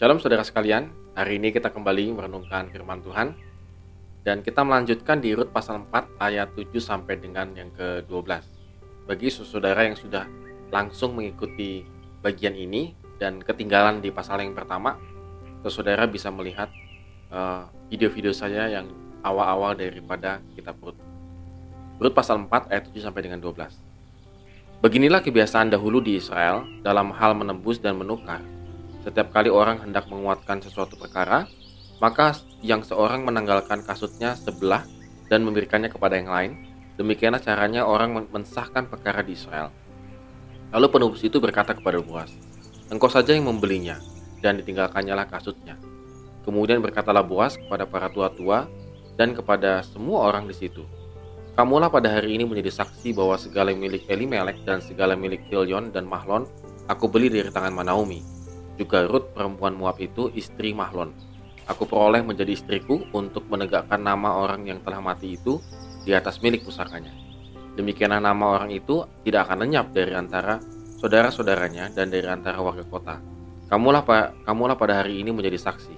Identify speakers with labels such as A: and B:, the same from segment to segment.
A: Shalom saudara sekalian, hari ini kita kembali merenungkan firman Tuhan dan kita melanjutkan di Rut pasal 4 ayat 7 sampai dengan yang ke-12. Bagi saudara yang sudah langsung mengikuti bagian ini dan ketinggalan di pasal yang pertama, saudara bisa melihat uh, video-video saya yang awal-awal daripada kitab Rut. Rut pasal 4 ayat 7 sampai dengan 12. Beginilah kebiasaan dahulu di Israel dalam hal menembus dan menukar setiap kali orang hendak menguatkan sesuatu perkara, maka yang seorang menanggalkan kasutnya sebelah dan memberikannya kepada yang lain. Demikianlah caranya orang mensahkan perkara di Israel. Lalu penebus itu berkata kepada Boas, Engkau saja yang membelinya, dan ditinggalkannya lah kasutnya. Kemudian berkatalah Boas kepada para tua-tua dan kepada semua orang di situ, Kamulah pada hari ini menjadi saksi bahwa segala milik Elimelek dan segala milik Kilion dan Mahlon aku beli dari tangan Manaumi juga Ruth perempuan Moab itu istri Mahlon. Aku peroleh menjadi istriku untuk menegakkan nama orang yang telah mati itu di atas milik pusakanya. Demikianlah nama orang itu tidak akan lenyap dari antara saudara-saudaranya dan dari antara warga kota. Kamulah, kamulah pada hari ini menjadi saksi.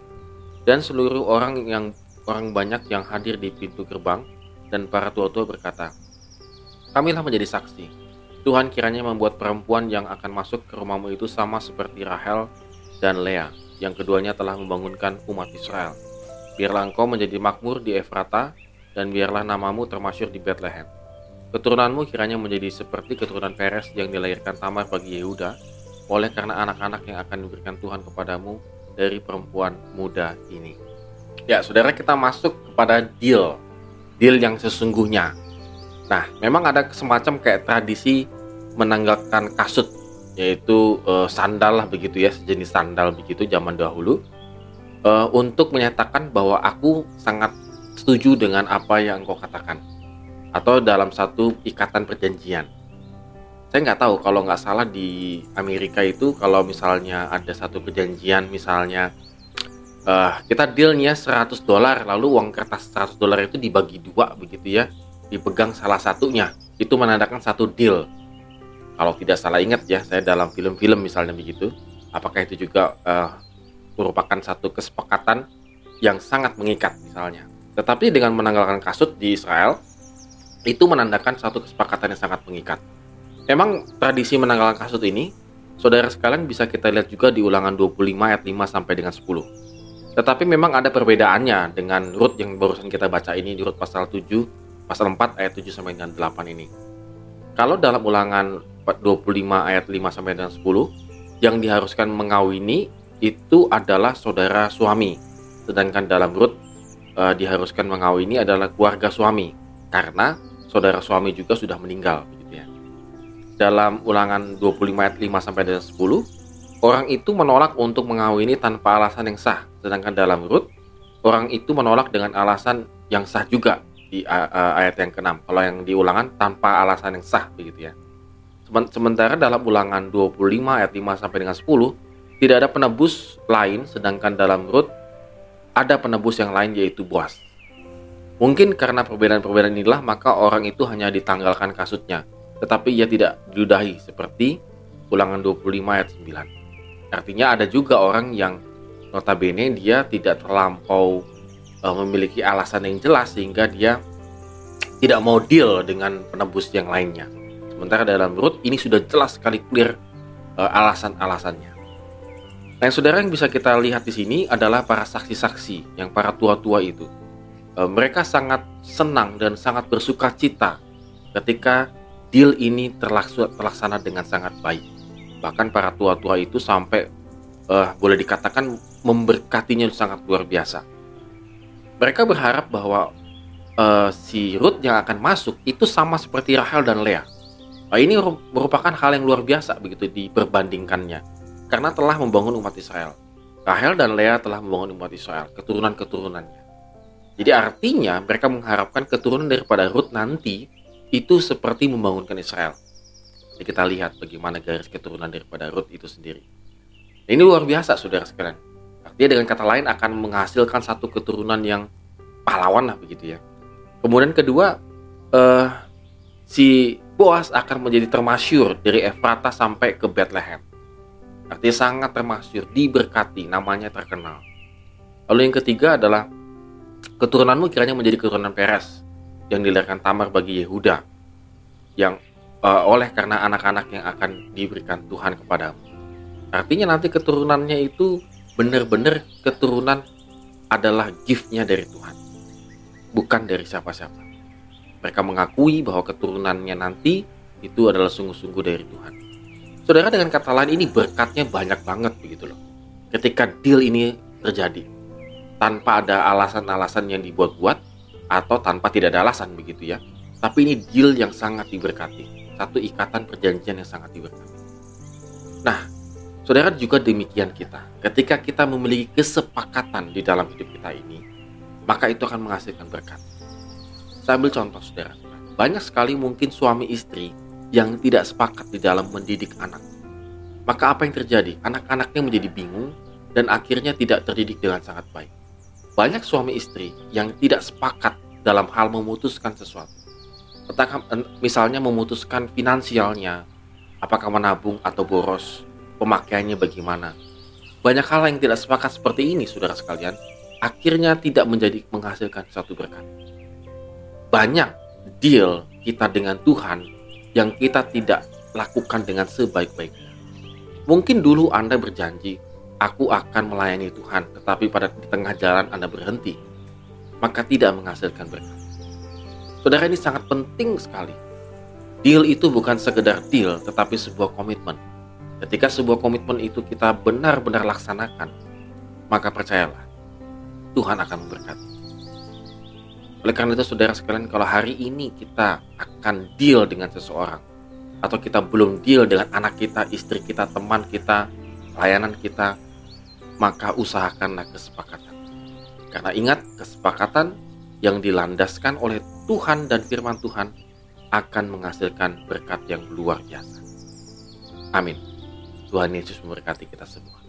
A: Dan seluruh orang yang orang banyak yang hadir di pintu gerbang dan para tua-tua berkata, Kamilah menjadi saksi. Tuhan kiranya membuat perempuan yang akan masuk ke rumahmu itu sama seperti Rahel dan Lea, yang keduanya telah membangunkan umat Israel. Biarlah engkau menjadi makmur di Efrata, dan biarlah namamu termasyur di Bethlehem. Keturunanmu kiranya menjadi seperti keturunan Peres yang dilahirkan Tamar bagi Yehuda, oleh karena anak-anak yang akan diberikan Tuhan kepadamu dari perempuan muda ini. Ya, saudara kita masuk kepada deal, deal yang sesungguhnya. Nah, memang ada semacam kayak tradisi menanggalkan kasut yaitu uh, sandal lah begitu ya sejenis sandal begitu zaman dahulu. Uh, untuk menyatakan bahwa aku sangat setuju dengan apa yang engkau katakan atau dalam satu ikatan perjanjian. Saya nggak tahu kalau nggak salah di Amerika itu kalau misalnya ada satu perjanjian misalnya uh, kita dealnya 100 dolar lalu uang kertas 100 dolar itu dibagi dua begitu ya dipegang salah satunya. Itu menandakan satu deal kalau tidak salah ingat ya saya dalam film-film misalnya begitu apakah itu juga uh, merupakan satu kesepakatan yang sangat mengikat misalnya. Tetapi dengan menanggalkan kasut di Israel itu menandakan satu kesepakatan yang sangat mengikat. Memang tradisi menanggalkan kasut ini saudara sekalian bisa kita lihat juga di ulangan 25 ayat 5 sampai dengan 10 tetapi memang ada perbedaannya dengan Rut yang barusan kita baca ini di Rut pasal 7 pasal 4 ayat 7 sampai dengan 8 ini. Kalau dalam ulangan 25 ayat 5 sampai dengan 10 yang diharuskan mengawini itu adalah saudara suami. Sedangkan dalam Rut e, diharuskan mengawini adalah keluarga suami karena saudara suami juga sudah meninggal begitu ya. Dalam ulangan 25 ayat 5 sampai dengan 10 orang itu menolak untuk mengawini tanpa alasan yang sah. Sedangkan dalam Rut orang itu menolak dengan alasan yang sah juga di uh, ayat yang ke-6. Kalau yang di ulangan tanpa alasan yang sah begitu ya. Sementara dalam ulangan 25 ayat 5 sampai dengan 10 tidak ada penebus lain sedangkan dalam Rut ada penebus yang lain yaitu Boas. Mungkin karena perbedaan-perbedaan inilah maka orang itu hanya ditanggalkan kasutnya tetapi ia tidak diludahi seperti ulangan 25 ayat 9. Artinya ada juga orang yang notabene dia tidak terlampau uh, memiliki alasan yang jelas sehingga dia tidak mau deal dengan penebus yang lainnya. Sementara dalam Rut ini sudah jelas sekali clear uh, alasan-alasannya. Nah, yang saudara yang bisa kita lihat di sini adalah para saksi-saksi yang para tua-tua itu. Uh, mereka sangat senang dan sangat bersuka cita ketika deal ini terlaksana dengan sangat baik. Bahkan para tua-tua itu sampai uh, boleh dikatakan memberkatinya sangat luar biasa. Mereka berharap bahwa uh, si Ruth yang akan masuk itu sama seperti Rahel dan Leah Nah, ini merupakan hal yang luar biasa begitu diperbandingkannya karena telah membangun umat Israel. Rahel dan Lea telah membangun umat Israel, keturunan-keturunannya. Jadi artinya mereka mengharapkan keturunan daripada Ruth nanti itu seperti membangunkan Israel. Jadi kita lihat bagaimana garis keturunan daripada Ruth itu sendiri. Ini luar biasa saudara sekalian. Artinya dengan kata lain akan menghasilkan satu keturunan yang pahlawan lah begitu ya. Kemudian kedua, uh, si Boas akan menjadi termasyur dari Efrata sampai ke Bethlehem. Artinya sangat termasyur, diberkati, namanya terkenal. Lalu yang ketiga adalah keturunanmu kiranya menjadi keturunan Peres yang dilahirkan Tamar bagi Yehuda yang uh, oleh karena anak-anak yang akan diberikan Tuhan kepadamu. Artinya nanti keturunannya itu benar-benar keturunan adalah giftnya dari Tuhan, bukan dari siapa-siapa. Mereka mengakui bahwa keturunannya nanti itu adalah sungguh-sungguh dari Tuhan. Saudara dengan kata lain ini berkatnya banyak banget begitu loh. Ketika deal ini terjadi tanpa ada alasan-alasan yang dibuat-buat atau tanpa tidak ada alasan begitu ya. Tapi ini deal yang sangat diberkati. Satu ikatan perjanjian yang sangat diberkati. Nah, saudara juga demikian kita. Ketika kita memiliki kesepakatan di dalam hidup kita ini, maka itu akan menghasilkan berkat. Saya ambil contoh saudara. Banyak sekali mungkin suami istri yang tidak sepakat di dalam mendidik anak. Maka apa yang terjadi? Anak-anaknya menjadi bingung dan akhirnya tidak terdidik dengan sangat baik. Banyak suami istri yang tidak sepakat dalam hal memutuskan sesuatu. Misalnya memutuskan finansialnya, apakah menabung atau boros, pemakaiannya bagaimana. Banyak hal yang tidak sepakat seperti ini, saudara sekalian, akhirnya tidak menjadi menghasilkan satu berkat. Banyak deal kita dengan Tuhan yang kita tidak lakukan dengan sebaik-baiknya. Mungkin dulu Anda berjanji, aku akan melayani Tuhan, tetapi pada tengah jalan Anda berhenti, maka tidak menghasilkan berkat. Saudara ini sangat penting sekali. Deal itu bukan sekedar deal, tetapi sebuah komitmen. Ketika sebuah komitmen itu kita benar-benar laksanakan, maka percayalah, Tuhan akan memberkati. Oleh karena itu saudara sekalian kalau hari ini kita akan deal dengan seseorang atau kita belum deal dengan anak kita, istri kita, teman kita, layanan kita, maka usahakanlah kesepakatan. Karena ingat kesepakatan yang dilandaskan oleh Tuhan dan firman Tuhan akan menghasilkan berkat yang luar biasa. Amin. Tuhan Yesus memberkati kita semua.